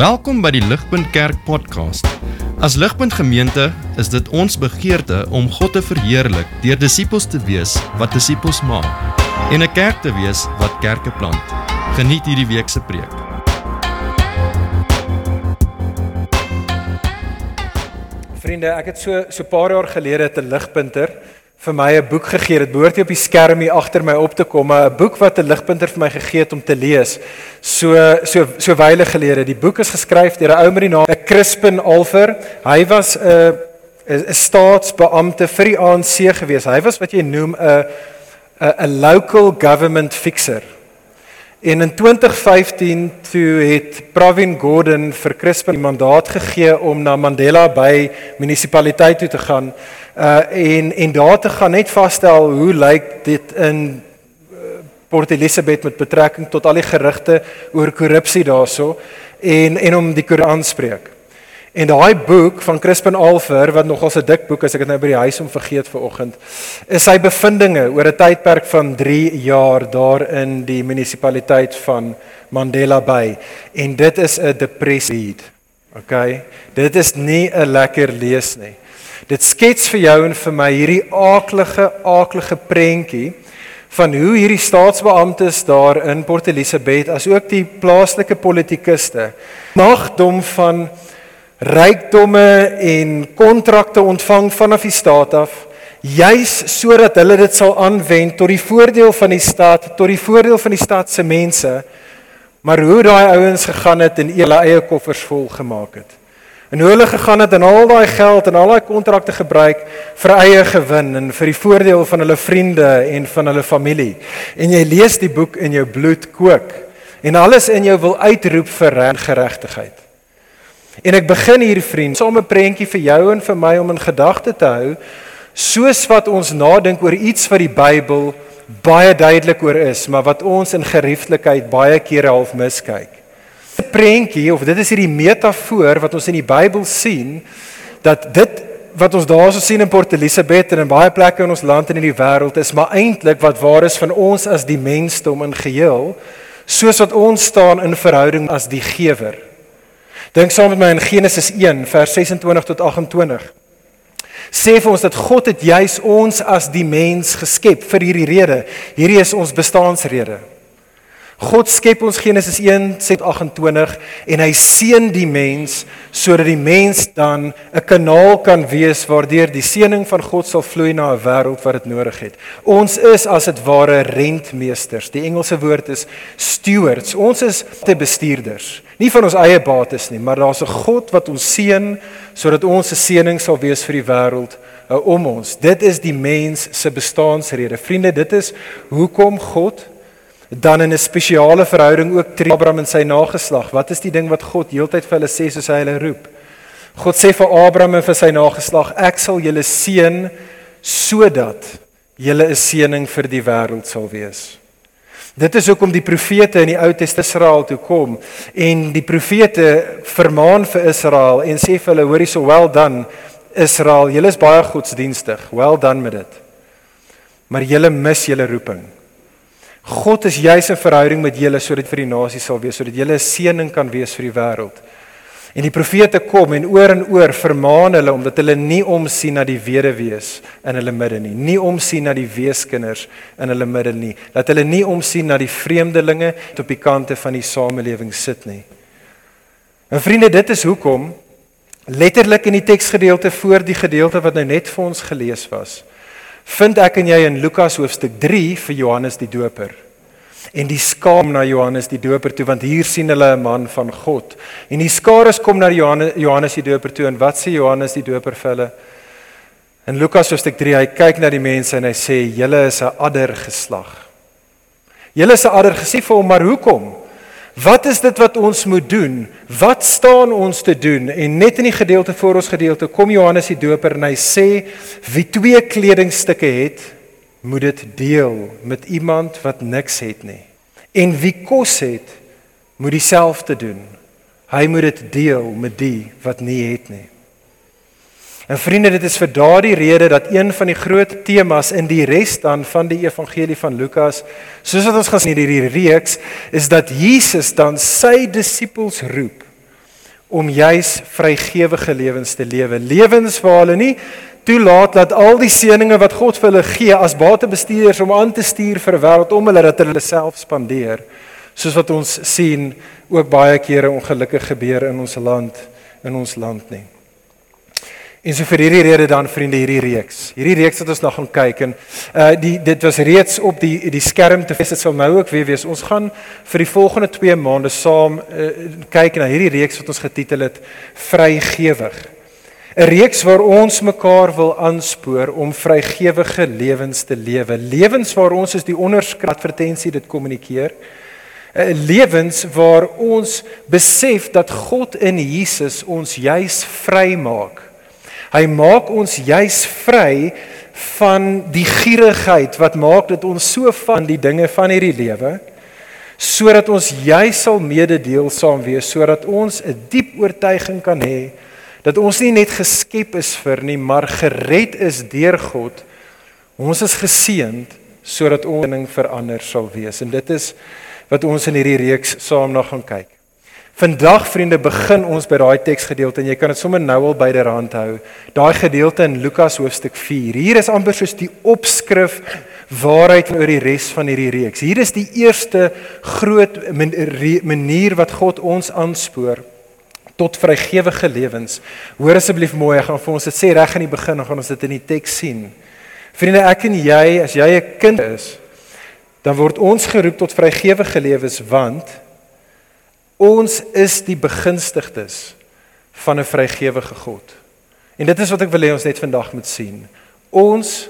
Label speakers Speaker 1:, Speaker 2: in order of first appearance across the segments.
Speaker 1: Welkom by die Ligpunt Kerk podcast. As Ligpunt Gemeente is dit ons begeerte om God te verheerlik deur disippels te wees wat disippels maak en 'n kerk te wees wat kerke plant. Geniet hierdie week se preek.
Speaker 2: Vriende, ek het so so paar jaar gelede te Ligpunter vir my 'n boek gegee. Dit behoort hier op die skerm hier agter my op te kom, 'n boek wat 'n ligpunter vir my gegee het om te lees. So so so wyle gelede. Die boek is geskryf deur 'n ou met die naam Crispin Alver. Hy was 'n 'n staatsbeampte vir die ANC gewees. Hy was wat jy noem 'n 'n local government fixer. En in 2015 toe het Pravin Gordhan vir Crispin die mandaat gegee om na Mandela Bay munisipaliteit toe te gaan uh en en daar te gaan net vasstel hoe lyk dit in uh, Port Elizabeth met betrekking tot al die gerugte oor korrupsie daarso en en om die Koran spreek. En daai boek van Crispin Alver wat nogals 'n dik boek is, ek het nou by die huis om vergeet vir oggend, is sy bevindinge oor 'n tydperk van 3 jaar daar in die munisipaliteit van Mandela Bay. En dit is 'n depressie. Okay. Dit is nie 'n lekker lees nie. Dit skets vir jou en vir my hierdie aaklige aaklige prentjie van hoe hierdie staatsbeamptes daar in Port Elizabeth asook die plaaslike politikuste magdom van rykdomme en kontrakte ontvang vanaf die staat af juis sodat hulle dit sal aanwend tot die voordeel van die staat tot die voordeel van die stad se mense maar hoe daai ouens gegaan het en hulle eie koffers vol gemaak het En hoe hulle gegaan het en al daai geld en al daai kontrakte gebruik vir eie gewin en vir die voordeel van hulle vriende en van hulle familie. En jy lees die boek in jou bloed kook en alles in jou wil uitroep vir regverdigheid. En ek begin hier vriend, saam 'n prentjie vir jou en vir my om in gedagte te hou soos wat ons nadink oor iets wat die Bybel baie duidelik oor is, maar wat ons in gerieflikheid baie kere half miskyk prentjie of dit is hierdie metafoor wat ons in die Bybel sien dat dit wat ons daarso sien in Port Elizabeth en in baie plekke in ons land en in die wêreld is maar eintlik wat waar is van ons as die mensdom in geheel soos wat ons staan in verhouding as die gewer. Dink saam met my in Genesis 1 vers 26 tot 28. Sê vir ons dat God het juis ons as die mens geskep vir hierdie rede. Hierdie is ons bestaansrede. God skep ons Genesis 1:28 en hy seën die mens sodat die mens dan 'n kanaal kan wees waardeur die seëning van God sal vloei na 'n wêreld wat dit nodig het. Ons is as dit ware rentmeesters. Die Engelse woord is stewards. Ons is te bestuurders. Nie van ons eie bates nie, maar daar's 'n God wat ons seën sodat ons 'n seëning sal wees vir die wêreld uh, om ons. Dit is die mens se bestaansrede. Vriende, dit is hoekom God dan in 'n spesiale verhouding ook tree Abraham en sy nageslag. Wat is die ding wat God heeltyd vir hulle sê soos hy hulle roep? God sê vir Abraham en vir sy nageslag, ek sal julle seën sodat julle 'n seëning vir die wêreld sal wees. Dit is hoekom die profete in die Ou Testament Israel toe kom en die profete vermaan vir Israel en sê vir hulle hoorie so well done Israel, julle is baie godsdienstig. Well done met dit. Maar julle mis julle roeping. God is juis 'n verhouding met julle sodat vir die nasie sal wees, sodat julle 'n seëning kan wees vir die wêreld. En die profete kom en oor en oor vermaan hulle omdat hulle nie omsien na die weduwees in hulle midde nie, nie omsien na die weeskinders in hulle midde nie, dat hulle nie omsien na die vreemdelinge op die kante van die samelewing sit nie. En vriende, dit is hoekom letterlik in die teksgedeelte voor die gedeelte wat nou net vir ons gelees was, vind ek en jy in Lukas hoofstuk 3 vir Johannes die Doper. En die skaam na Johannes die Doper toe want hier sien hulle 'n man van God. En die skare kom na Johannes Johannes die Doper toe en wat sê Johannes die Doper vir hulle? In Lukas hoofstuk 3 hy kyk na die mense en hy sê julle is 'n adder geslag. Julle is 'n adder gesie vir hom, maar hoekom? Wat is dit wat ons moet doen? Wat staan ons te doen? En net in die gedeelte voor ons gedeelte kom Johannes die Doper en hy sê wie twee kledingstukke het, moet dit deel met iemand wat niks het nie. En wie kos het, moet dieselfde doen. Hy moet dit deel met die wat nie het nie. En vriende, dit is vir daardie rede dat een van die groot temas in die res dan van die evangelie van Lukas, soos wat ons gesien het hierdie reeks, is dat Jesus dan sy disippels roep om juis vrygewige lewens te lewe. Lewens waar hulle nie toelaat dat al die seënings wat God vir hulle gee as batebestuurders om aan te stuur vir wêreld om hulle dat hulle self spandeer. Soos wat ons sien ook baie kere ongelukkig gebeur in ons land in ons land nie. En so vir hierdie rede dan vriende hierdie reeks. Hierdie reeks wat ons nog gaan kyk en uh die dit was reeds op die die skerm te wees dit sal nou ook weer wees. Ons gaan vir die volgende 2 maande saam uh, kyk na hierdie reeks wat ons getitel het Vrygewig. 'n Reeks waar ons mekaar wil aanspoor om vrygewige lewens te lewe. Lewens waar ons is die onderskrif advertensie dit kommunikeer. 'n Lewens waar ons besef dat God in Jesus ons juis vrymaak Hy maak ons juis vry van die gierigheid wat maak dat ons so van die dinge van hierdie lewe sodat ons juis sal mededeelsaam wees sodat ons 'n diep oortuiging kan hê dat ons nie net geskep is vir nie maar gered is deur God. Ons is geseënd sodat ons ding verander sal wees en dit is wat ons in hierdie reeks saam na gaan kyk. Vandag vriende begin ons by daai teksgedeelte en jy kan dit sommer nou al byderhand hou. Daai gedeelte in Lukas hoofstuk 4. Hier is amper soos die opskrif waarheid oor die res van hierdie reeks. Hier is die eerste groot manier wat God ons aanspoor tot vrygewige lewens. Hoor asseblief mooi, ek gaan vir ons dit sê reg aan die begin, dan gaan ons dit in die teks sien. Vriende, ek en jy, as jy 'n kind is, dan word ons geroep tot vrygewige lewens want Ons is die begunstigdes van 'n vrygewige God. En dit is wat ek wil hê ons net vandag moet sien. Ons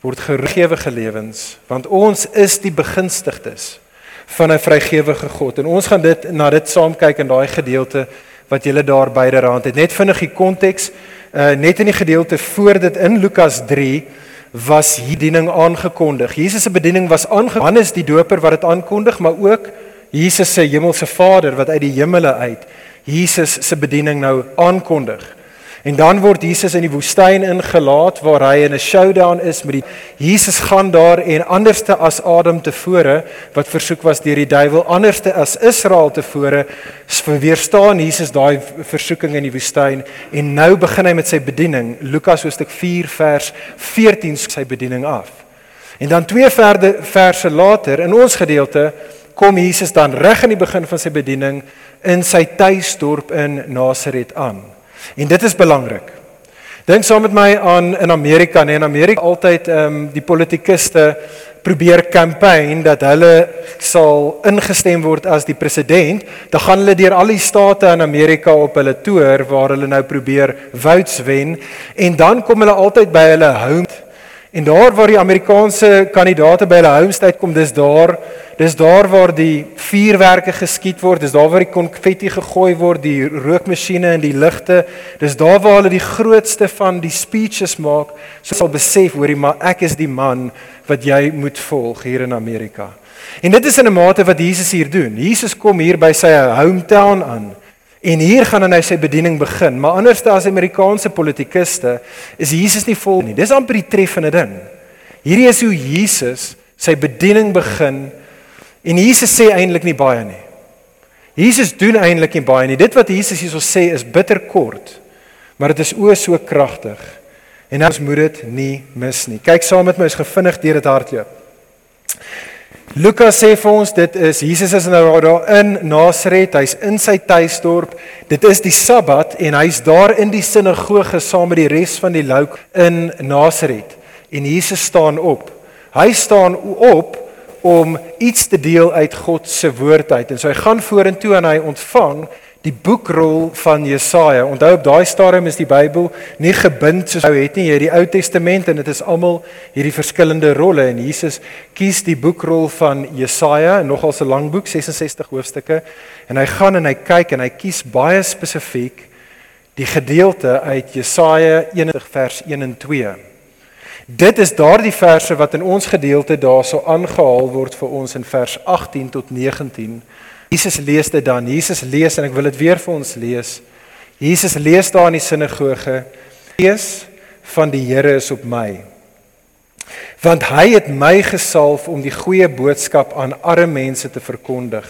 Speaker 2: word gegewige lewens want ons is die begunstigdes van 'n vrygewige God. En ons gaan dit na dit saam kyk in daai gedeelte wat julle daar byderhand het. Net vinnig die konteks, uh, net in die gedeelte voor dit in Lukas 3 was hierdie bediening aangekondig. Jesus se bediening was aangekondig. Johannes die Doper wat dit aankondig, maar ook Jesus se hemelse Vader wat uit die hemele uit Jesus se bediening nou aankondig. En dan word Jesus in die woestyn ingelaat waar hy in 'n showdown is met die Jesus gaan daar en anderste as Adam tevore wat versoek was deur die duiwel anderste as Israel tevore weerstaan Jesus daai versoeking in die woestyn en nou begin hy met sy bediening Lukas hoofstuk 4 vers 14 sy bediening af. En dan twee verde verse later in ons gedeelte kom Jesus dan reg aan die begin van sy bediening in sy tuisdorp in Nasaret aan. En dit is belangrik. Dink saam met my aan in Amerika, nee, in Amerika altyd ehm um, die politikuste probeer kampanje dat hulle sal ingestem word as die president, dan gaan hulle deur al die state in Amerika op hulle toer waar hulle nou probeer votes wen en dan kom hulle altyd by hulle home En daar waar die Amerikaanse kandidaate by hulle homestyd kom, dis daar, dis daar waar die vuurwerke geskiet word, dis daar waar die konfetti gegooi word, die rookmasjiene en die ligte, dis daar waar hulle die grootste van die speeches maak, so sal besef hoorie maar ek is die man wat jy moet volg hier in Amerika. En dit is in 'n mate wat Jesus hier doen. Jesus kom hier by sy hometown aan. En hier gaan hy sy bediening begin, maar anders as Amerikaanse politikuste is Jesus nie vol nie. Dis amper die treffende ding. Hierdie is hoe Jesus sy bediening begin en Jesus sê eintlik nie baie nie. Jesus doen eintlik nie baie nie. Dit wat Jesus hierso sê is bitter kort, maar dit is o so kragtig. En ons moet dit nie mis nie. Kyk saam met my, ons gevinnig deur dit hardloop. Lukas sê vir ons dit is Jesus is nou daar in Nasaret, hy's in sy tuisdorp. Dit is die Sabbat en hy's daar in die sinagoge saam met die res van die louk in Nasaret. En Jesus staan op. Hy staan op om iets te deel uit God se woord uit. En so hy gaan vorentoe en hy ontvang die boekrol van Jesaja. Onthou op daai stadium is die Bybel nie gebind soos ou het nie. Jy het die Ou Testament en dit is almal hierdie verskillende rolle en Jesus kies die boekrol van Jesaja, nogal 'n lang boek, 66 hoofstukke, en hy gaan en hy kyk en hy kies baie spesifiek die gedeelte uit Jesaja 21 vers 1 en 2. Dit is daardie verse wat in ons gedeelte daarso aangehaal word vir ons in vers 18 tot 19 Jesus lees dit dan. Jesus lees en ek wil dit weer vir ons lees. Jesus lees daar in die sinagoge: "Gees van die Here is op my, want hy het my gesalf om die goeie boodskap aan arme mense te verkondig.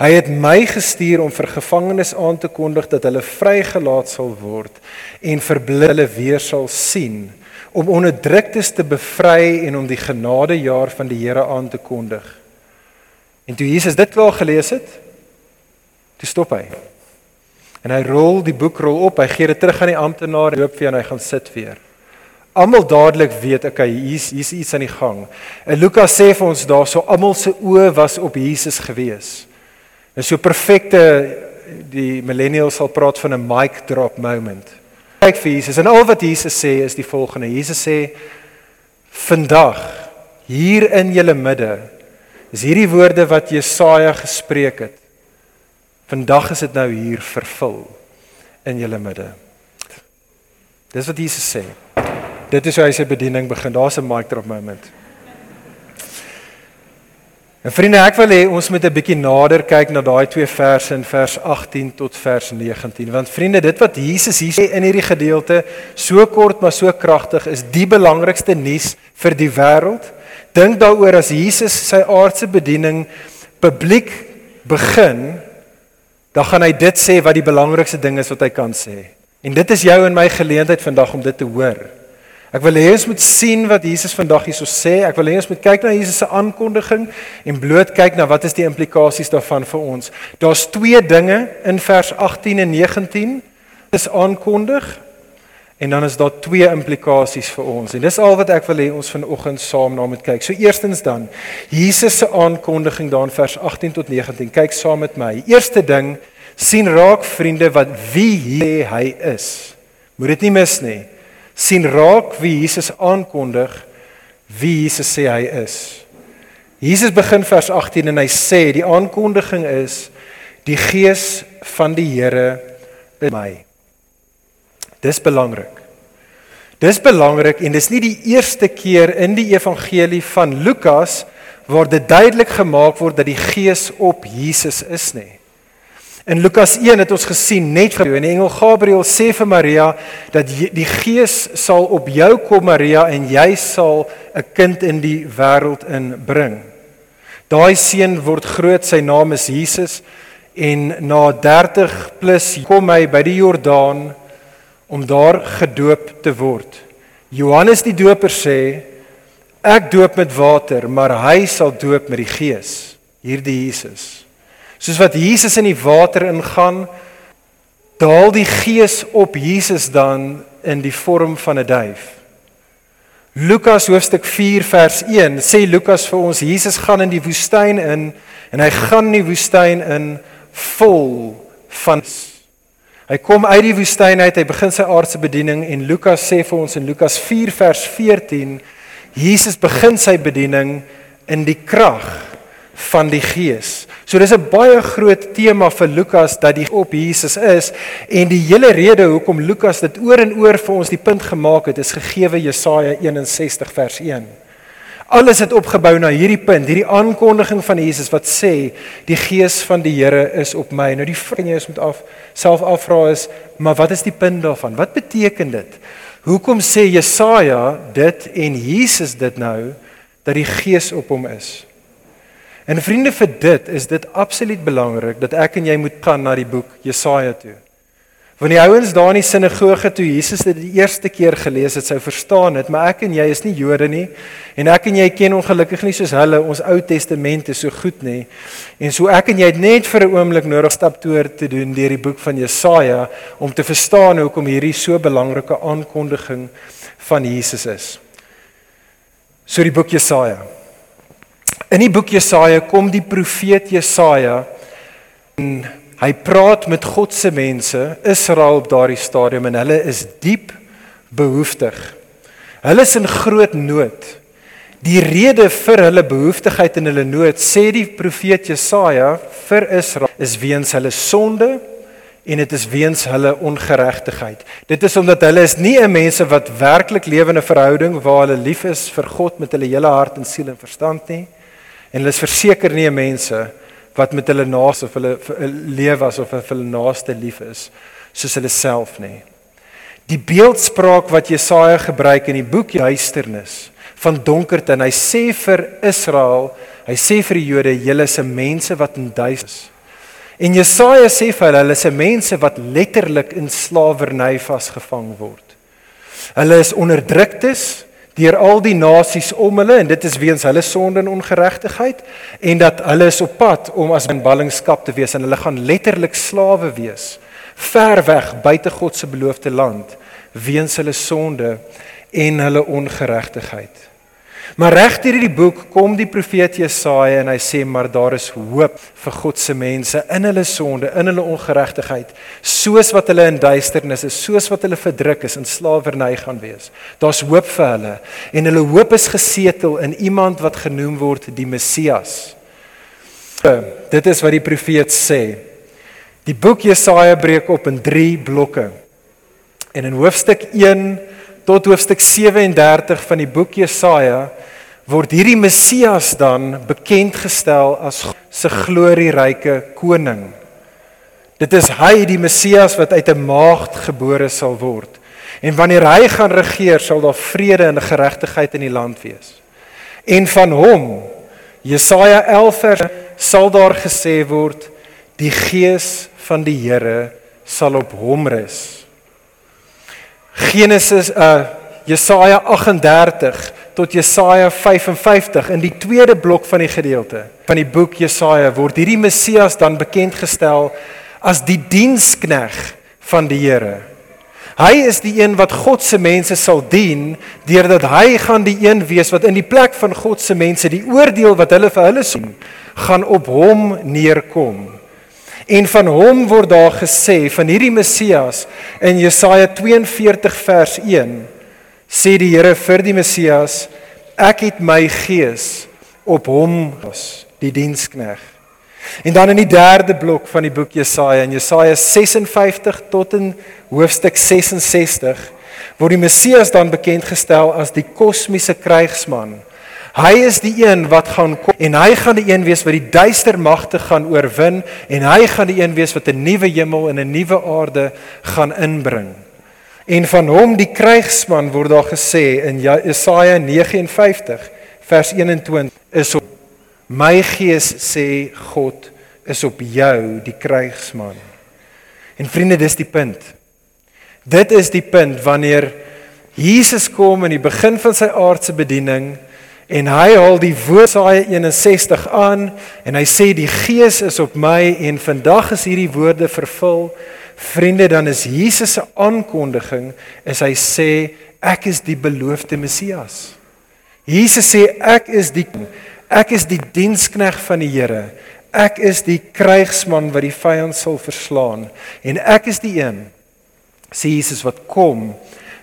Speaker 2: Hy het my gestuur om vir gevangenes aan te kondig dat hulle vrygelaat sal word en vir blinde weer sal sien, om onderdruktes te bevry en om die genadejaar van die Here aan te kondig. En toe Jesus dit klaar gelees het, toe stop hy. En hy rol die boekrol op, hy gee dit terug aan die amptenaar, loop vir en hy gaan sit weer. Almal dadelik weet okay, hier's hier's iets aan die gang. En Lukas sê vir ons daarso almal se oë was op Jesus gewees. Dis so perfekte die millennials sal praat van 'n mic drop moment. Kyk vir Jesus en al wat Jesus sê is die volgende. Jesus sê vandag hier in julle midde is hierdie woorde wat Jesaja gespreek het. Vandag is dit nou hier vervul in julle midde. Dis wat Jesus sê. Dit is hoe hy sy bediening begin. Daar's 'n mic drop moment. En vriende, ek wil hê ons moet 'n bietjie nader kyk na daai twee verse in vers 18 tot vers 19. Want vriende, dit wat Jesus hier sê in hierdie gedeelte, so kort maar so kragtig, is die belangrikste nuus vir die wêreld. Dink daaroor as Jesus sy aardse bediening publiek begin, dan gaan hy dit sê wat die belangrikste ding is wat hy kan sê. En dit is jou en my geleentheid vandag om dit te hoor. Ek wil hê ons moet sien wat Jesus vandag hierso sê. Ek wil hê ons moet kyk na Jesus se aankondiging en bloot kyk na wat is die implikasies daarvan vir ons. Daar's twee dinge in vers 18 en 19 is aankondig en dan is daar twee implikasies vir ons. En dis al wat ek wil hê ons vanoggend saam na moet kyk. So eerstens dan Jesus se aankondiging daar in vers 18 tot 19. Kyk saam met my. Eerste ding, sien raak vriende wat wie hy is. Moet dit nie mis nie sien raak wie Jesus aankondig wie Jesus sê hy is. Jesus begin vers 18 en hy sê die aankondiging is die gees van die Here in my. Dis belangrik. Dis belangrik en dis nie die eerste keer in die evangelie van Lukas waar dit duidelik gemaak word dat die gees op Jesus is nie. In Lukas 1 het ons gesien net vir en die engel Gabriël sê vir Maria dat die Gees sal op jou kom Maria en jy sal 'n kind in die wêreld inbring. Daai seun word groot, sy naam is Jesus en na 30 plus kom hy by die Jordaan om daar gedoop te word. Johannes die Doper sê ek doop met water, maar hy sal doop met die Gees, hierdie Jesus. Soos wat Jesus in die water ingaan, daal die Gees op Jesus dan in die vorm van 'n duif. Lukas hoofstuk 4 vers 1 sê Lukas vir ons Jesus gaan in die woestyn in en hy gaan in die woestyn in vol van Hy kom uit die woestyn uit, hy begin sy aardse bediening en Lukas sê vir ons in Lukas 4 vers 14 Jesus begin sy bediening in die krag van die Gees. So dis 'n baie groot tema vir Lukas dat die op Jesus is en die hele rede hoekom Lukas dit oor en oor vir ons die punt gemaak het is gegeewe Jesaja 61 vers 1. Alles het opgebou na hierdie punt, hierdie aankondiging van Jesus wat sê die gees van die Here is op my. Nou die vraag jy moet af self afvra is, maar wat is die punt daarvan? Wat beteken dit? Hoekom sê Jesaja dit en Jesus dit nou dat die gees op hom is? En vriende vir dit is dit absoluut belangrik dat ek en jy moet gaan na die boek Jesaja toe. Want die ouens daar in die sinagoge toe Jesus dit die eerste keer gelees het, sou verstaan dit, maar ek en jy is nie Jode nie en ek en jy ken ongelukkig nie soos hulle ons Ou Testament so goed nie. En so ek en jy het net vir 'n oomblik nodig stap toe te doen deur die boek van Jesaja om te verstaan hoekom hierdie so belangrike aankondiging van Jesus is. So die boek Jesaja In die boek Jesaja kom die profeet Jesaja en hy praat met God se mense, Israel op daardie stadium en hulle is diep behoeftig. Hulle is in groot nood. Die rede vir hulle behoeftigheid en hulle nood, sê die profeet Jesaja vir Israel, is weens hulle sonde en dit is weens hulle ongeregtigheid. Dit is omdat hulle is nie 'n mense wat werklik lewende verhouding waar hulle lief is vir God met hulle hele hart en siel en verstand nie. En hulle is verseker nie mense wat met hulle naaste of hulle lewe asof hulle naaste lief is soos hulle self nie. Die beeldspraak wat Jesaja gebruik in die boek Duisternis van donkerte en hy sê vir Israel, hy sê vir die Jode, julle is mense wat in duister is. En Jesaja sê vir hulle, hulle is mense wat letterlik in slawerny vasgevang word. Hulle is onderdruktes deur al die nasies om hulle en dit is weens hulle sonde en ongeregtigheid en dat hulle is op pad om as in ballingskap te wees en hulle gaan letterlik slawe wees ver weg buite God se beloofde land weens hulle sonde en hulle ongeregtigheid. Maar reg deur hierdie boek kom die profeet Jesaja en hy sê maar daar is hoop vir God se mense in hulle sonde, in hulle ongeregtigheid, soos wat hulle in duisternis is, soos wat hulle verdruk is en slawerny gaan wees. Daar's hoop vir hulle en hulle hoop is gesetel in iemand wat genoem word die Messias. Dit is wat die profeet sê. Die boek Jesaja breek op in 3 blokke. En in hoofstuk 1 tot hoofstuk 37 van die boek Jesaja word hierdie Messias dan bekend gestel as se glorieryke koning. Dit is hy die Messias wat uit 'n maagd gebore sal word. En wanneer hy gaan regeer, sal daar vrede en geregtigheid in die land wees. En van hom, Jesaja 11 vers, sal daar gesê word: Die gees van die Here sal op hom rus Genesis uh Jesaja 38 tot Jesaja 55 in die tweede blok van die gedeelte van die boek Jesaja word hierdie Messias dan bekend gestel as die dienskneg van die Here. Hy is die een wat God se mense sal dien deurdat hy gaan die een wees wat in die plek van God se mense die oordeel wat hulle vir hulle sien gaan op hom neerkom. En van hom word daar gesê van hierdie Messias in Jesaja 42 vers 1 sê die Here vir die Messias ek het my gees op hom gas die dienskneg. En dan in die derde blok van die boek Jesaja in Jesaja 56 tot in hoofstuk 66 word die Messias dan bekend gestel as die kosmiese krygsman Hy is die een wat gaan kom en hy gaan die een wees wat die duister magte gaan oorwin en hy gaan die een wees wat 'n nuwe hemel en 'n nuwe aarde gaan inbring. En van hom die krygsman word daar gesê in Jesaja 59 vers 21 is op my gees sê God is op jou die krygsman. En vriende dis die punt. Dit is die punt wanneer Jesus kom in die begin van sy aardse bediening En hy haal die woordsaai 61 aan en hy sê die gees is op my en vandag is hierdie woorde vervul. Vriende, dan is Jesus se aankondiging is hy sê ek is die beloofde Messias. Jesus sê ek is die ek is die dienskneg van die Here. Ek is die krygsman wat die vyand sal verslaan en ek is die een sê Jesus wat kom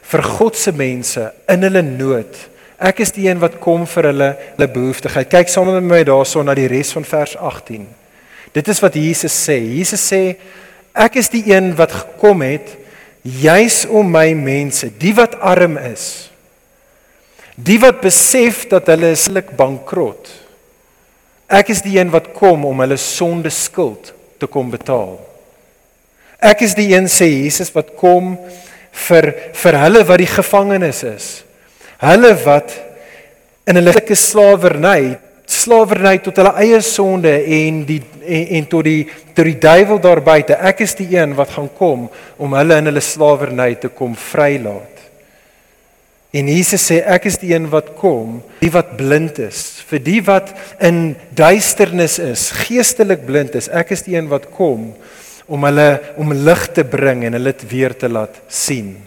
Speaker 2: vir God se mense in hulle nood Ek is die een wat kom vir hulle hulle behoeftigheid. Kyk saam met my daarson na die res van vers 18. Dit is wat Jesus sê. Jesus sê ek is die een wat gekom het juis om my mense, die wat arm is, die wat besef dat hulle islik bankrot. Ek is die een wat kom om hulle sonde skuld te kom betaal. Ek is die een sê Jesus wat kom vir vir hulle wat die gevangenes is Hulle wat in hulle sulke slawerny, slawerny tot hulle eie sonde en die en, en tot die tot die duiwel daar buite. Ek is die een wat gaan kom om hulle in hulle slawerny te kom vrylaat. En Jesus sê ek is die een wat kom, die wat blind is, vir die wat in duisternis is, geestelik blind is. Ek is die een wat kom om hulle om lig te bring en hulle weer te laat sien.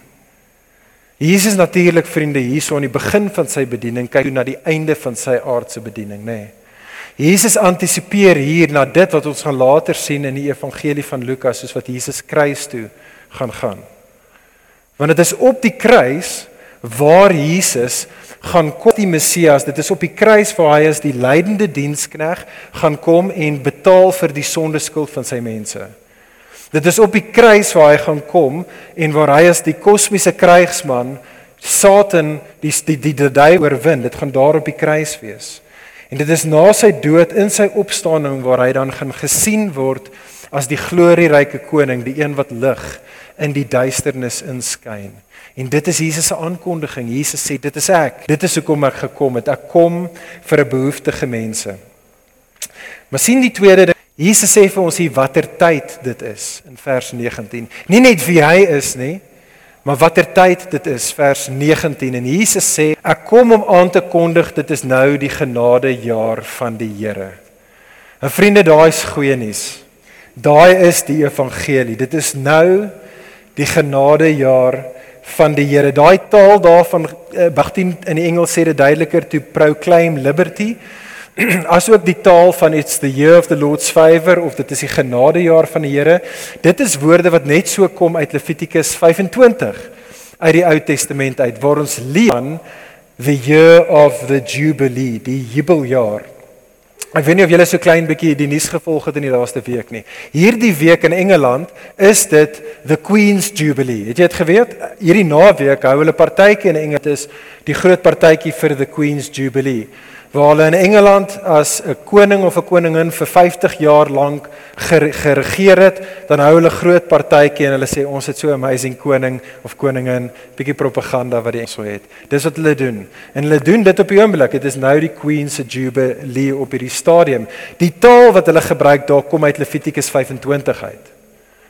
Speaker 2: Jesus natuurlik vriende hierso aan die begin van sy bediening kyk na die einde van sy aardse bediening nê. Nee. Jesus antisipeer hier na dit wat ons gaan later sien in die evangelie van Lukas soos wat Jesus kruis toe gaan gaan. Want dit is op die kruis waar Jesus gaan kom die Messias, dit is op die kruis waar hy as die lydende dienskneg gaan kom en betaal vir die sondeskuld van sy mense. Dit is op die kruis waar hy gaan kom en waar hy as die kosmiese krygsman Satan die die die die die oorwin. Dit gaan daar op die kruis wees. En dit is na sy dood in sy opstanding waar hy dan gaan gesien word as die glorieryke koning, die een wat lig in die duisternis inskyn. En dit is Jesus se aankondiging. Jesus sê dit is ek. Dit is hoekom ek gekom het. Ek kom vir 'n behoeftige mense. Maar sien die tweede ding. Jesus sê vir ons hier watter tyd dit is in vers 19. Nie net wie hy is nie, maar watter tyd dit is vers 19 en Jesus sê ek kom om aan te kondig dit is nou die genadejaar van die Here. En vriende, daai is goeie nuus. Daai is die evangelie. Dit is nou die genadejaar van die Here. Daai taal daarvan uh, Bagtien in die Engels sê dit duideliker to proclaim liberty. Asook die taal van it's the year of the Lord's favor of dit is die genadejaar van die Here. Dit is woorde wat net so kom uit Levitikus 25 uit die Ou Testament uit waar ons lees van the year of the jubilee, die jubeljaar. Ek weet nie of julle so klein bietjie die nuus gevolg het in die laaste week nie. Hierdie week in Engeland is dit the Queen's Jubilee. Het jy dit geweet? Hierdie naweek hou hulle partytjie in Engeland is die groot partytjie vir the Queen's Jubilee waar hulle in Engeland as 'n koning of 'n koningin vir 50 jaar lank geregeer het, dan hou hulle groot partytjie en hulle sê ons het so 'n amazing koning of koningin, bietjie propaganda wat die so het. Dis wat hulle doen. En hulle doen dit op die oomblik. Dit is nou die Queen se Jubilee op hierdie stadium. Die taal wat hulle gebruik daar kom uit Levitikus 25 uit.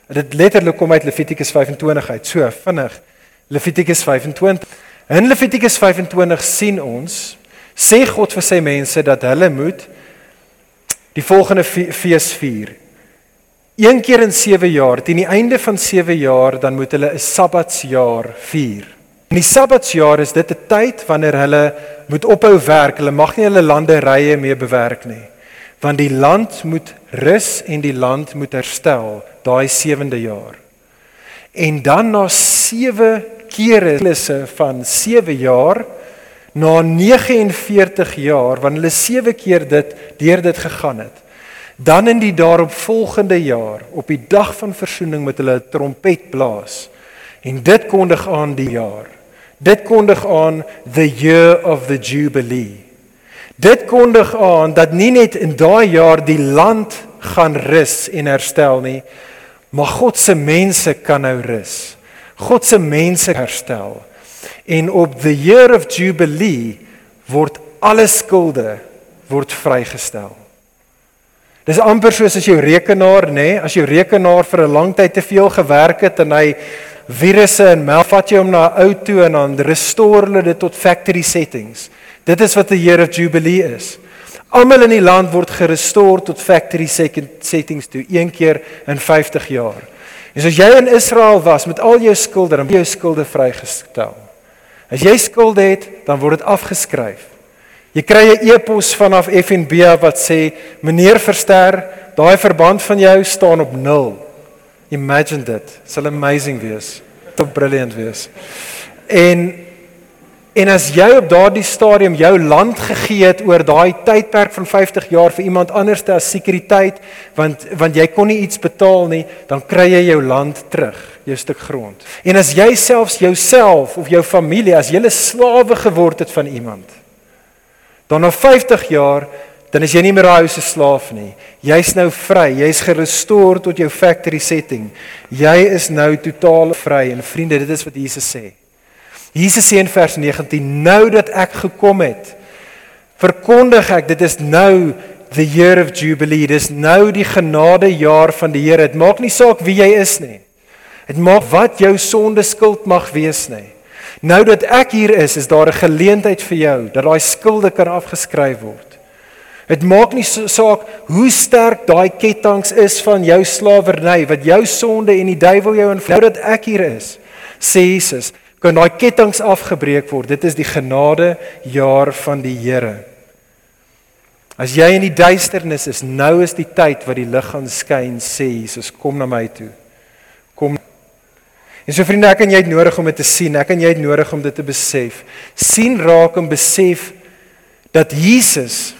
Speaker 2: Dit letterlik kom uit Levitikus 25 uit. So vinnig. Levitikus 25. In Levitikus 25 sien ons sê God vir sy mense dat hulle moet die volgende fees vier. Een keer in 7 jaar, teen die einde van 7 jaar, dan moet hulle 'n Sabbatsjaar vier. In die Sabbatsjaar is dit 'n tyd wanneer hulle moet ophou werk. Hulle mag nie hulle landerye meer bewerk nie. Want die land moet rus en die land moet herstel daai 7de jaar. En dan na 7 kere klusse van 7 jaar na 49 jaar wanneer hulle 7 keer dit deur dit gegaan het dan in die daaropvolgende jaar op die dag van versoening met hulle trompet blaas. En dit kondig aan die jaar. Dit kondig aan the year of the jubilee. Dit kondig aan dat nie net in daai jaar die land gaan rus en herstel nie maar God se mense kan nou rus. God se mense herstel en op the year of jubilee word alle skulde word vrygestel. Dis amper soos as jou rekenaar, nê, nee, as jou rekenaar vir 'n lang tyd te veel gewerk het en hy virusse en melvat jy hom na 'n ou toe en dan restore hulle dit tot factory settings. Dit is wat the year of jubilee is. Almal in die land word gerestoreer tot factory settings toe een keer in 50 jaar. En as jy in Israel was met al jou skulde, dan word jou skulde vrygestel. As jy skulde het, dan word dit afgeskryf. Jy kry 'n e-pos vanaf FNB wat sê meneer Verster, daai verband van jou staan op 0. Imagine dit. Dit sal amazing wees. Tot brilliant wees. En En as jy op daardie stadium jou land gegee het oor daai tydperk van 50 jaar vir iemand anders as sekuriteit, want want jy kon nie iets betaal nie, dan kry jy jou land terug, jou stuk grond. En as jy selfs jouself of jou familie as julle slawe geword het van iemand, dan na 50 jaar dan is jy nie meer 'n house slaaf nie. Jy's nou vry. Jy's gerestoreer tot jou factory setting. Jy is nou totaal vry en vriende, dit is wat Jesus sê. Jesus sê in vers 19: "Nou dat ek gekom het, verkondig ek dit is nou the year of jubilee. Dis nou die genadejaar van die Here. Dit maak nie saak wie jy is nie. Dit maak wat jou sonde skuld mag wees nie. Nou dat ek hier is, is daar 'n geleentheid vir jou dat daai skulde kan afgeskryf word. Dit maak nie saak hoe sterk daai ketTINGS is van jou slawerny, wat jou sonde en die duiwel jou invloed. Nou dat ek hier is, sê Jesus, kan daai ketTINGS afgebreek word. Dit is die genade jaar van die Here. As jy in die duisternis is, nou is die tyd wat die lig gaan skyn, sê Jesus, kom na my toe. Kom. En so vriende, ek en jy het nodig om dit te sien. Ek en jy het nodig om dit te besef. sien raak en besef dat Jesus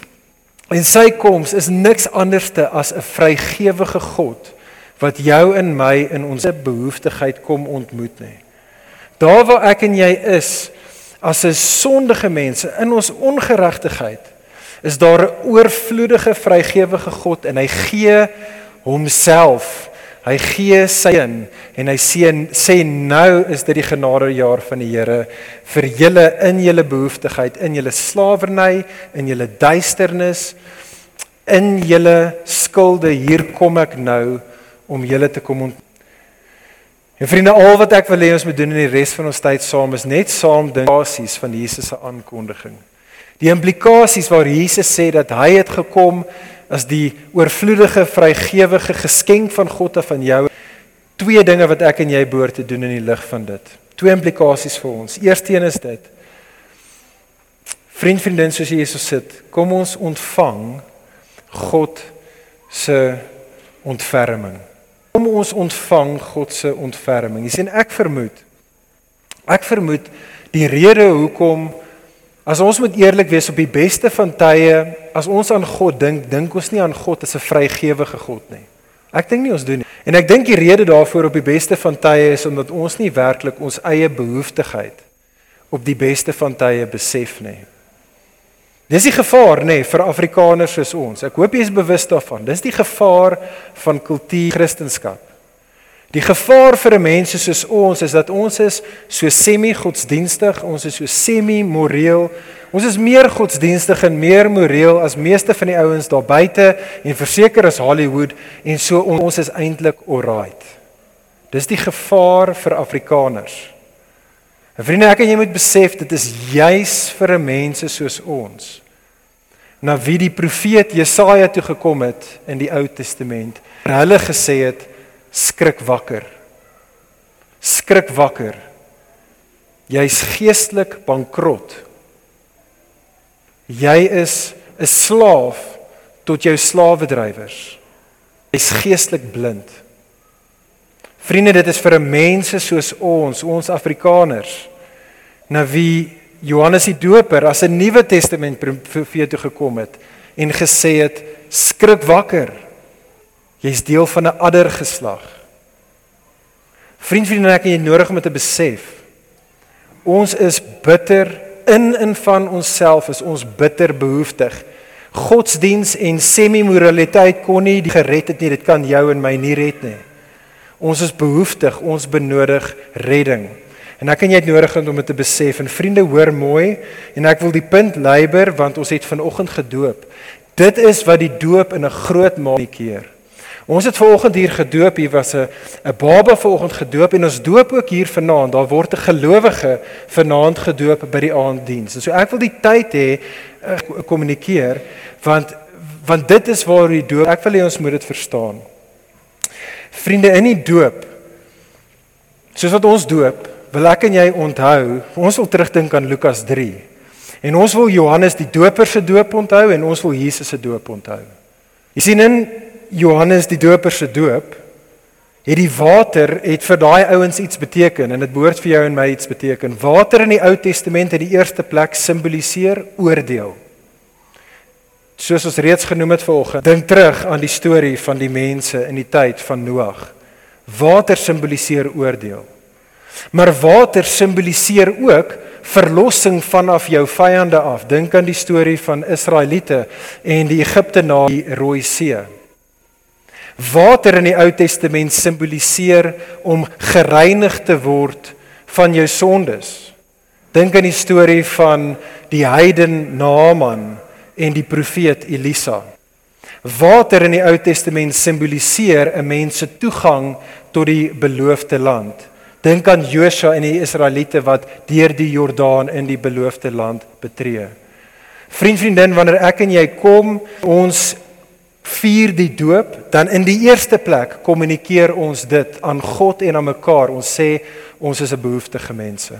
Speaker 2: en sy koms is niks anderste as 'n vrygewige God wat jou en my in ons behoeftigheid kom ontmoet nie. Daar waar ek en jy is as 'n sondige mense in ons ongeregtigheid, is daar 'n oorvloedige vrygewige God en hy gee homself. Hy gee sy in en hy sê sê nou is dit die genadejaar van die Here vir julle in julle behoeftigheid, in julle slawerny, in julle duisternis, in julle skulde. Hier kom ek nou om julle te kom ont En vriende, al wat ek wil hê ons moet doen in die res van ons tyd saam is net saam dink basies van Jesus se aankondiging. Die implikasies waar Jesus sê dat hy het gekom as die oorvloedige vrygewige geskenk van God af aan jou. Twee dinge wat ek en jy behoort te doen in die lig van dit. Twee implikasies vir ons. Eersteen is dit Vriend vriendin soos Jesus sit, kom ons ontvang God se ontferming. Kom ons ontvang God se ontferming. Jy sien ek vermoed ek vermoed die rede hoekom As ons moet eerlik wees op die beste van tye, as ons aan God dink, dink ons nie aan God as 'n vrygewige God nie. Ek dink nie ons doen nie. En ek dink die rede daarvoor op die beste van tye is omdat ons nie werklik ons eie behoeftigheid op die beste van tye besef nie. Dis die gevaar nê vir Afrikaners soos ons. Ek hoop jy is bewus daarvan. Dis die gevaar van kultuur Christendom. Die gevaar vir 'n mens soos ons is dat ons is so semi-godsdienstig, ons is so semi-moreel. Ons is meer godsdienstig en meer moreel as meeste van die ouens daar buite en verseker as Hollywood en so ons is eintlik alright. Dis die gevaar vir Afrikaners. En vriende, ek en jy moet besef dit is juis vir mense soos ons na wie die profeet Jesaja toe gekom het in die Ou Testament. Hulle gesê het skrik wakker. Skrik wakker. Jy's geestelik bankrot. Jy is 'n slaaf tot jou slawedrywers. Jy's geestelik blind. Vriende, dit is vir mense soos ons, ons Afrikaners, na wie Johannes die Doper as 'n Nuwe Testament profeet toe gekom het en gesê het: "Skrik wakker." Jy's deel van 'n ander geslag. Vriend, vriende, ek het nodig om te besef. Ons is bitter in en van onsself is ons bitter behoeftig. Godsdiens en semi-moraliteit kon nie gered het nie. Dit kan jou en my nie red nie. Ons is behoeftig, ons benodig redding. En ek en jy het nodig om dit te besef. En vriende, hoor mooi en ek wil die punt leiber want ons het vanoggend gedoop. Dit is wat die doop in 'n groot mate keer. Ons het vanoggend hier gedoop. Hier was 'n 'n baba vanoggend gedoop en ons doop ook hier vanaand. Daar word 'n gelowige vanaand gedoop by die aanddiens. So ek wil die tyd hê uh, kommunikeer want want dit is waar die doop. Ek wil hê ons moet dit verstaan. Vriende in die doop. Soos wat ons doop, wil ek en jy onthou. Ons wil terugdink aan Lukas 3. En ons wil Johannes die Doper se doop onthou en ons wil Jesus se doop onthou. Jy sien in Johannes die Doper se doop het die water het vir daai ouens iets beteken en dit behoort vir jou en my iets beteken. Water in die Ou Testament het die eerste plek simboliseer oordeel. Soos ons reeds genoem het vanoggend, dink terug aan die storie van die mense in die tyd van Noag. Water simboliseer oordeel. Maar water simboliseer ook verlossing vanaf jou vyande af. Dink aan die storie van Israeliete en die Egiptenare die Rooi See. Water in die Ou Testament simboliseer om gereinig te word van jou sondes. Dink aan die storie van die heiden Naaman en die profeet Elisa. Water in die Ou Testament simboliseer 'n mens se toegang tot die beloofde land. Dink aan Josua en die Israeliete wat deur die Jordaan in die beloofde land betree. Vriend vriendin, wanneer ek en jy kom, ons vier die doop, dan in die eerste plek kommunikeer ons dit aan God en aan mekaar. Ons sê ons is 'n behoeftige mense.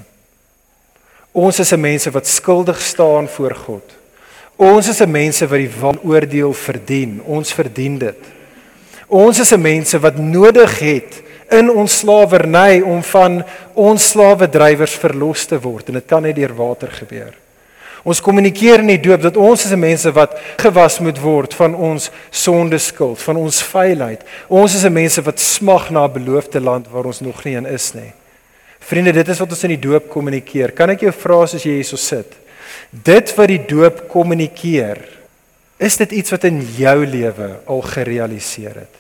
Speaker 2: Ons is 'n mense wat skuldig staan voor God. Ons is 'n mense wat die oordeel verdien. Ons verdien dit. Ons is 'n mense wat nodig het in ons slawerny om van ons slawedrywers verlos te word en dit kan net deur water gebeur. Ons kommunikeer in die doop dat ons is mense wat gewas moet word van ons sondeskuld, van ons vuilheid. Ons is mense wat smag na 'n beloofde land waar ons nog nie in is nie. Vriende, dit is wat ons in die doop kommunikeer. Kan ek jou vra as jy hierso sit? Dit wat die doop kommunikeer, is dit iets wat in jou lewe al gerealiseer het?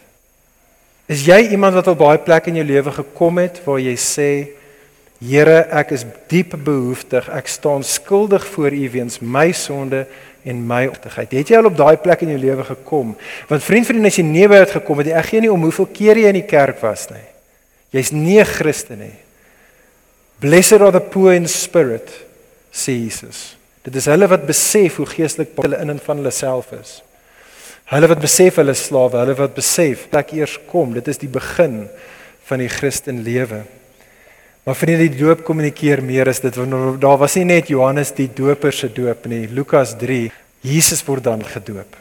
Speaker 2: Is jy iemand wat op baie plek in jou lewe gekom het waar jy sê Here, ek is diep behoeftig. Ek staan skuldig voor U weens my sonde en my optigheid. Het jy al op daai plek in jou lewe gekom? Want vriend vriend as jy nie by het gekom het, ek gee nie om hoeveel keer jy in die kerk was nie. Jy's nie 'n Christen nie. Blessed are the poor in spirit, sê Jesus. Dit is hulle wat besef hoe geestelik hulle in en van hulle self is. Hulle wat besef hulle slawe, hulle wat besef dat eers kom, dit is die begin van die Christen lewe. Maar vriende, die doop kommunikeer meer as dit. Daar was nie net Johannes die doper se doop nie. Lukas 3, Jesus word dan gedoop.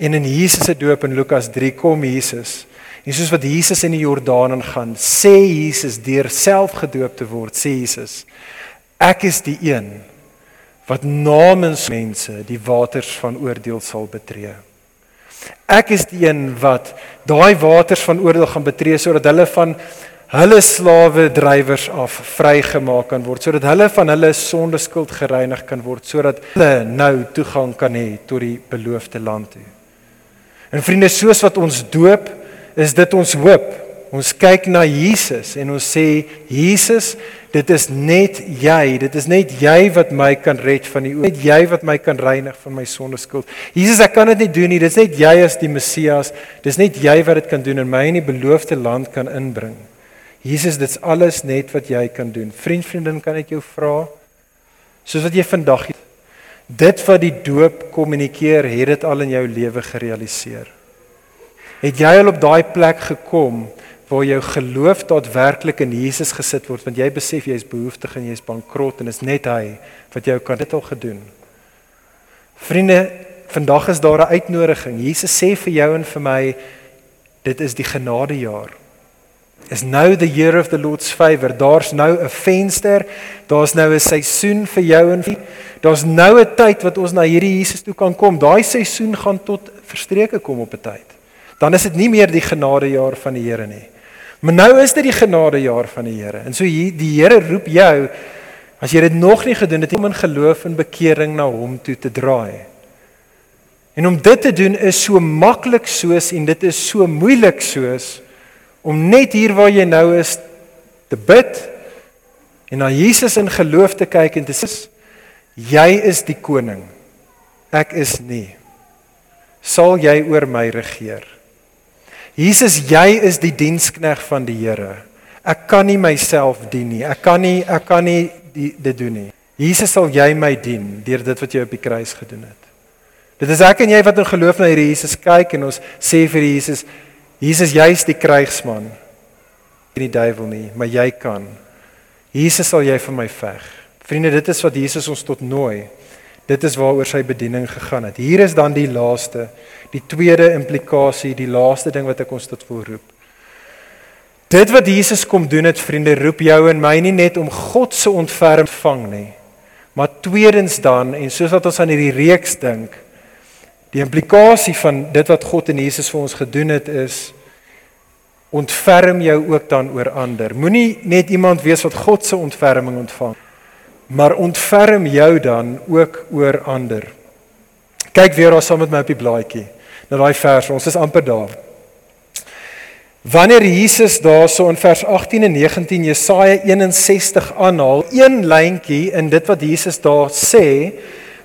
Speaker 2: En in Jesus se doop in Lukas 3 kom Jesus. En soos wat Jesus in die Jordaan ingaan, sê Jesus deur self gedoop te word, sê Jesus: Ek is die een wat namens mense die waters van oordeel sal betree. Ek is die een wat daai waters van oordeel gaan betree sodat hulle van hulle slawe drywers af vrygemaak kan word sodat hulle van hulle sonde skuld gereinig kan word sodat hulle nou toegang kan hê tot die beloofde land toe. En vriende, soos wat ons doop, is dit ons hoop. Ons kyk na Jesus en ons sê Jesus, dit is net jy, dit is net jy wat my kan red van die net jy wat my kan reinig van my sonde skuld. Jesus, ek kan dit nie doen nie. Dit is net jy as die Messias. Dis net jy wat dit kan doen en my in die beloofde land kan inbring. Jesus, dit's alles net wat jy kan doen. Vriend, vriendin, kan ek jou vra? Soos wat jy vandag dit wat die doop kommunikeer, het dit al in jou lewe gerealiseer. Het jy al op daai plek gekom waar jou geloof daadwerklik in Jesus gesit word want jy besef jy is behoeftig en jy is bankrot en is net hy wat jou kan dit al gedoen. Vriende, vandag is daar 'n uitnodiging. Jesus sê vir jou en vir my dit is die genadejaar is nou the year of the Lord's favor. Daar's nou 'n venster, daar's nou 'n seisoen vir jou en vir daar's nou 'n tyd wat ons na hierdie Jesus toe kan kom. Daai seisoen gaan tot verstreke kom op 'n tyd. Dan is dit nie meer die genadejaar van die Here nie. Maar nou is dit die genadejaar van die Here. En so hier die Here roep jou as jy dit nog nie gedoen het om in geloof en bekering na hom toe te draai. En om dit te doen is so maklik soos en dit is so moeilik soos om net hier waar jy nou is te bid en na Jesus in geloof te kyk en te sê jy is die koning. Ek is nie. Sal jy oor my regeer? Jesus, jy is die dienskneg van die Here. Ek kan nie myself dien nie. Ek kan nie ek kan nie die, dit doen nie. Jesus, sal jy my dien deur dit wat jy op die kruis gedoen het? Dit is ek en jy wat in geloof na hierdie Jesus kyk en ons sê vir Jesus, Jesus jy's die krygsman. Nie die duiwel nie, maar jy kan. Jesus sal jy vir my veg. Vriende, dit is wat Jesus ons tot nooi. Dit is waaroor sy bediening gegaan het. Hier is dan die laaste, die tweede implikasie, die laaste ding wat ek ons tot wil roep. Dit wat Jesus kom doen het, vriende, roep jou en my nie net om God se ontferm vang nie, maar tweedens dan en soos wat ons aan hierdie reeks dink, Die implikasie van dit wat God en Jesus vir ons gedoen het is ontferm jou ook dan oor ander. Moenie net iemand wees wat God se ontferming ontvang, maar ontferm jou dan ook oor ander. Kyk weer daar saam met my op die blaadjie na daai vers. Ons is amper daar. Wanneer Jesus daarso in vers 18 en 19 Jesaja 61 aanhaal, een lyntjie in dit wat Jesus daar sê,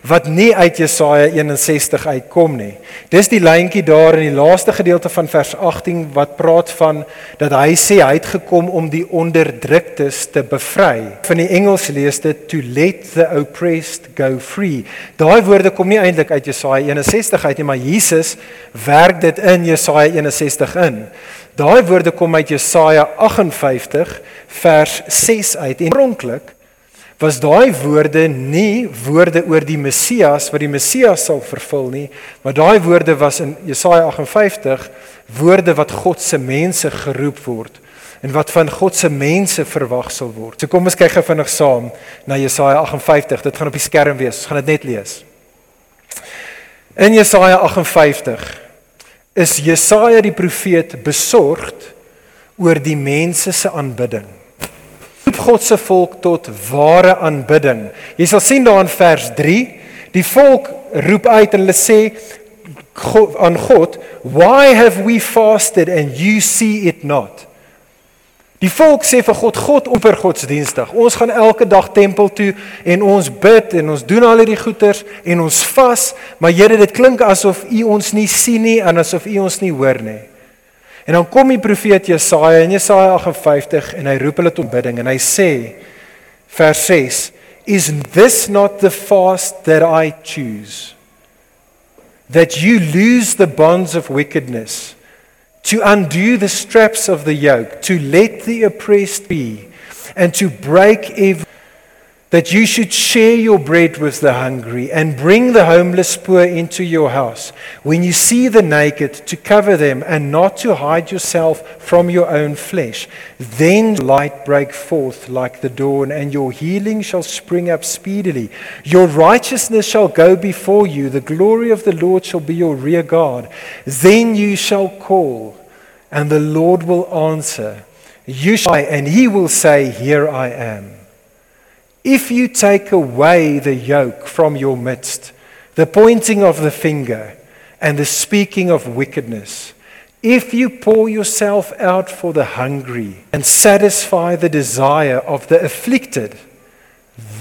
Speaker 2: wat nie uit Jesaja 61 uitkom nie. Dis die lyntjie daar in die laaste gedeelte van vers 18 wat praat van dat hy sê hy het gekom om die onderdruktes te bevry. Van die Engels lees dit to let the oppressed go free. Daai woorde kom nie eintlik uit Jesaja 61 uit nie, maar Jesus werk dit in Jesaja 61 in. Daai woorde kom uit Jesaja 58 vers 6 uit. En oorspronklik was daai woorde nie woorde oor die Messias wat die Messias sal vervul nie, maar daai woorde was in Jesaja 58 woorde wat God se mense geroep word en wat van God se mense verwag sal word. So kom ons kyk gou vinnig saam na Jesaja 58. Dit gaan op die skerm wees. Ons gaan dit net lees. In Jesaja 58 is Jesaja die profeet besorgd oor die mense se aanbidding God se volk tot ware aanbidding. Jy sal sien daar in vers 3, die volk roep uit en hulle sê God, aan God, "Why have we fasted and you see it not?" Die volk sê vir God, God offer godsdienstig. Ons gaan elke dag tempel toe en ons bid en ons doen al hierdie goeders en ons vas, maar Here, dit klink asof U ons nie sien nie en asof U ons nie hoor nie. En dan kom die profeet Jesaja in Jesaja 58 en hy roep hulle tot bidding en hy sê vers 6 Is this not the fast that I choose? That you lose the bonds of wickedness to undo the straps of the yoke to let the oppressed be and to break every that you should share your bread with the hungry and bring the homeless poor into your house. When you see the naked, to cover them and not to hide yourself from your own flesh. Then light break forth like the dawn, and your healing shall spring up speedily. Your righteousness shall go before you, the glory of the Lord shall be your rear guard. Then you shall call, and the Lord will answer. You shall, and he will say, Here I am. If you take away the yoke from your midst, the pointing of the finger and the speaking of wickedness, if you pour yourself out for the hungry and satisfy the desire of the afflicted,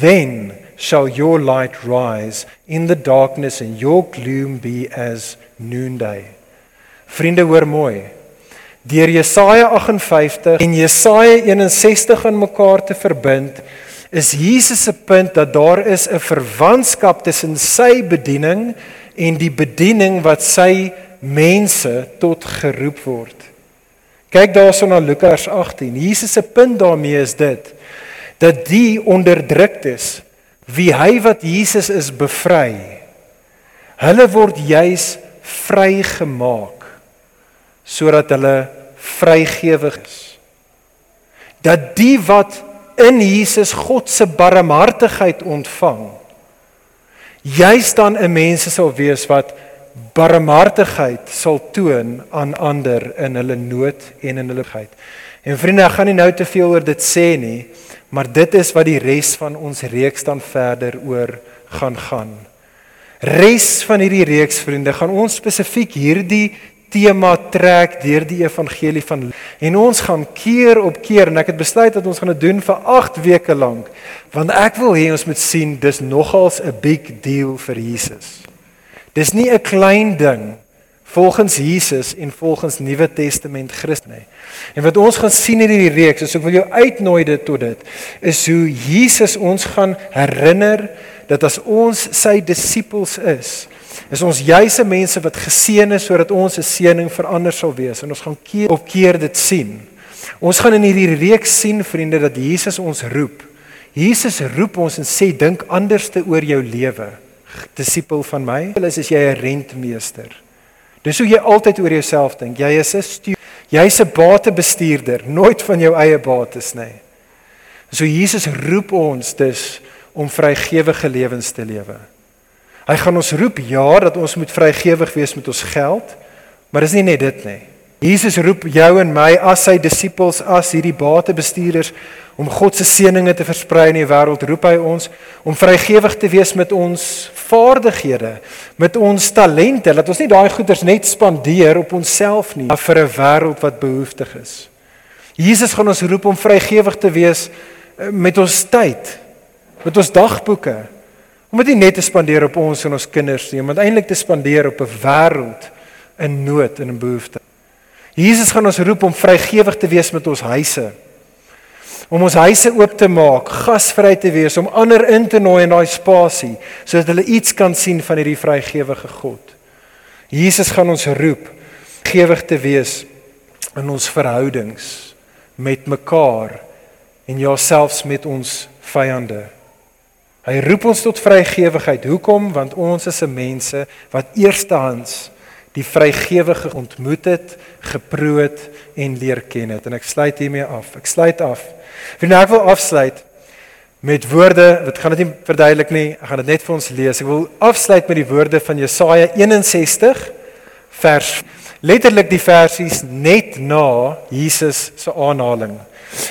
Speaker 2: then shall your light rise in the darkness and your gloom be as noonday. Vriende hoor mooi. Deur Jesaja 58 en Jesaja 61 aan mekaar te verbind, is Jesus se punt dat daar is 'n verwantskap tussen sy bediening en die bediening wat sy mense tot geroep word. Kyk daarson na Lukas 18. Jesus se punt daarmee is dit dat die onderdruktes wie hy wat Jesus is bevry. Hulle word juis vrygemaak sodat hulle vrygewig is. Dat die wat in Jesus God se barmhartigheid ontvang. Juist dan 'n mens sal wees wat barmhartigheid sal toon aan ander in hulle nood en in hulle geit. En vriende, ek gaan nie nou te veel oor dit sê nie, maar dit is wat die res van ons reeks dan verder oor gaan gaan. Res van hierdie reeks vriende, gaan ons spesifiek hierdie tema trek deur die evangelie van en ons gaan keer op keer en ek het besluit dat ons gaan dit doen vir 8 weke lank want ek wil hê ons moet sien dis nogals 'n big deal vir Jesus. Dis nie 'n klein ding volgens Jesus en volgens Nuwe Testament Christus nie. En wat ons gaan sien in hierdie reeks, is ek wil jou uitnooi dit tot dit, is hoe Jesus ons gaan herinner dat as ons sy disippels is, is ons juise mense wat geseën is sodat ons 'n seëning vir ander sal wees en ons gaan keer op keer dit sien. Ons gaan in hierdie reeks sien vriende dat Jesus ons roep. Jesus roep ons en sê dink anders te oor jou lewe. Disipel van my, is as jy 'n rentmeester. Dis hoe jy altyd oor jouself dink. Jy is 'n stuur, jy's 'n batebestuurder, nooit van jou eie bates nie. So Jesus roep ons dus om vrygewige lewens te lewe. Hy gaan ons roep ja dat ons moet vrygewig wees met ons geld, maar dis nie net dit nie. Jesus roep jou en my as sy disippels, as hierdie batebestuurders om God se seëninge te versprei in die wêreld, roep hy ons om vrygewig te wees met ons vaardighede, met ons talente, dat ons nie daai goeders net spandeer op onsself nie, maar vir 'n wêreld wat behoeftig is. Jesus gaan ons roep om vrygewig te wees eh, met ons tyd, met ons dagboeke, Om dit nie net te spandeer op ons en ons kinders nie, maar eintlik te spandeer op 'n wêreld in nood en in behoefte. Jesus gaan ons roep om vrygewig te wees met ons huise. Om ons huise oop te maak, gasvry te wees, om ander in te nooi in daai spasie sodat hulle iets kan sien van hierdie vrygewige God. Jesus gaan ons roep gewig te wees in ons verhoudings met mekaar en jouselfs met ons vyande. Hy roep ons tot vrygewigheid. Hoekom? Want ons is 'n mense wat eerstehands die vrygewige ontmoet het, geproe het en leer ken het. En ek sluit hiermee af. Ek sluit af. Nou ek wil afsluit met woorde, wat gaan dit nie verduidelik nie. Ek gaan dit net vir ons lees. Ek wil afsluit met die woorde van Jesaja 61 vers letterlik die versies net na Jesus se aanhaling.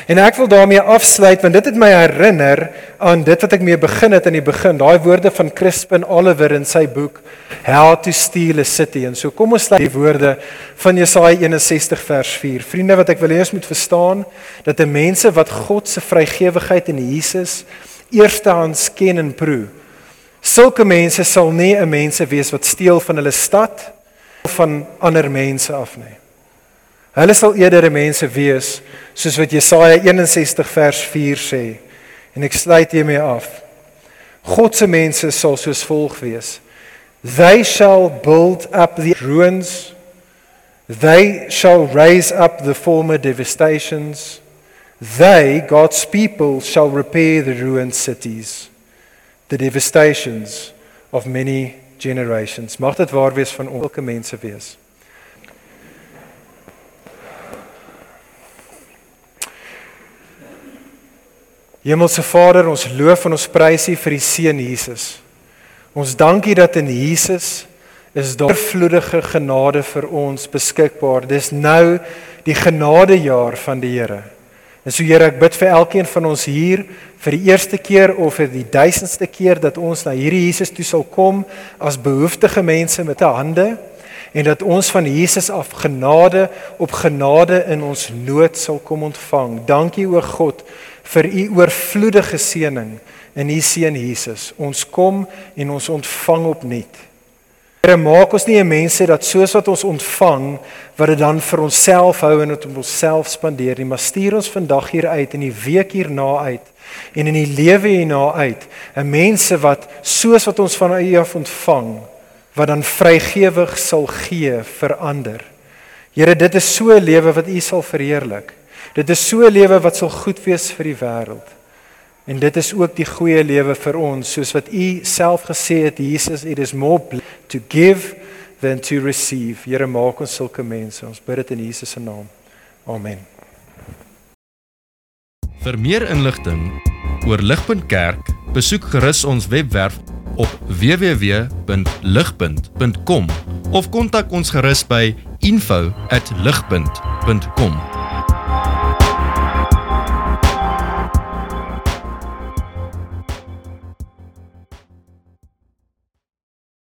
Speaker 2: En ek wil daarmee afsluit want dit het my herinner aan dit wat ek mee begin het in die begin, daai woorde van Crispin Oliver in sy boek How to Steal a City. En so kom ons sluit die woorde van Jesaja 61 vers 4. Vriende, wat ek wil hê ons moet verstaan dat 'n mense wat God se vrygewigheid in Jesus eerstehands ken en proe, sulke mense sal nie 'n mense wees wat steel van hulle stad of van ander mense af nie. Hulle sal eerder mense wees soos wat Jesaja 61 vers 4 sê. En ek sluit hiermee af. God se mense sal soos volg wees. They shall build up the ruins. They shall raise up the former devastations. They, God's people, shall repair the ruined cities, the devastations of many generations. Mag dit waar wees van elke mense wees. Hemelse Vader, ons loof en ons prys U vir die seun Jesus. Ons dankie dat in Jesus is daar vloedige genade vir ons beskikbaar. Dis nou die genadejaar van die Here. En so Here, ek bid vir elkeen van ons hier vir die eerste keer of vir die duisendste keer dat ons na hierdie Jesus toe sal kom as behoeftige mense met 'n hande en dat ons van Jesus af genade op genade in ons nood sal kom ontvang. Dankie o God vir u oorvloedige seëning in u seun Jesus. Ons kom en ons ontvang opnuut. Here maak ons nie 'n mense dat soos wat ons ontvang wat dit dan vir onsself hou en dit op onsself spandeer nie, maar stuur ons vandag hier uit in die week hierna uit en in die lewe hierna uit 'n mense wat soos wat ons van u af ontvang wat dan vrygewig sal gee vir ander. Here, dit is so 'n lewe wat u sal verheerlik. Dit is so 'n lewe wat sal goed wees vir die wêreld. En dit is ook die goeie lewe vir ons, soos wat U self gesê het, Jesus, it is more to give than to receive. Here, maak ons sulke mense. Ons bid dit in Jesus se naam. Amen.
Speaker 1: Vir meer inligting oor Ligpunt Kerk, besoek gerus ons webwerf op www.ligpunt.com of kontak ons gerus by info@ligpunt.com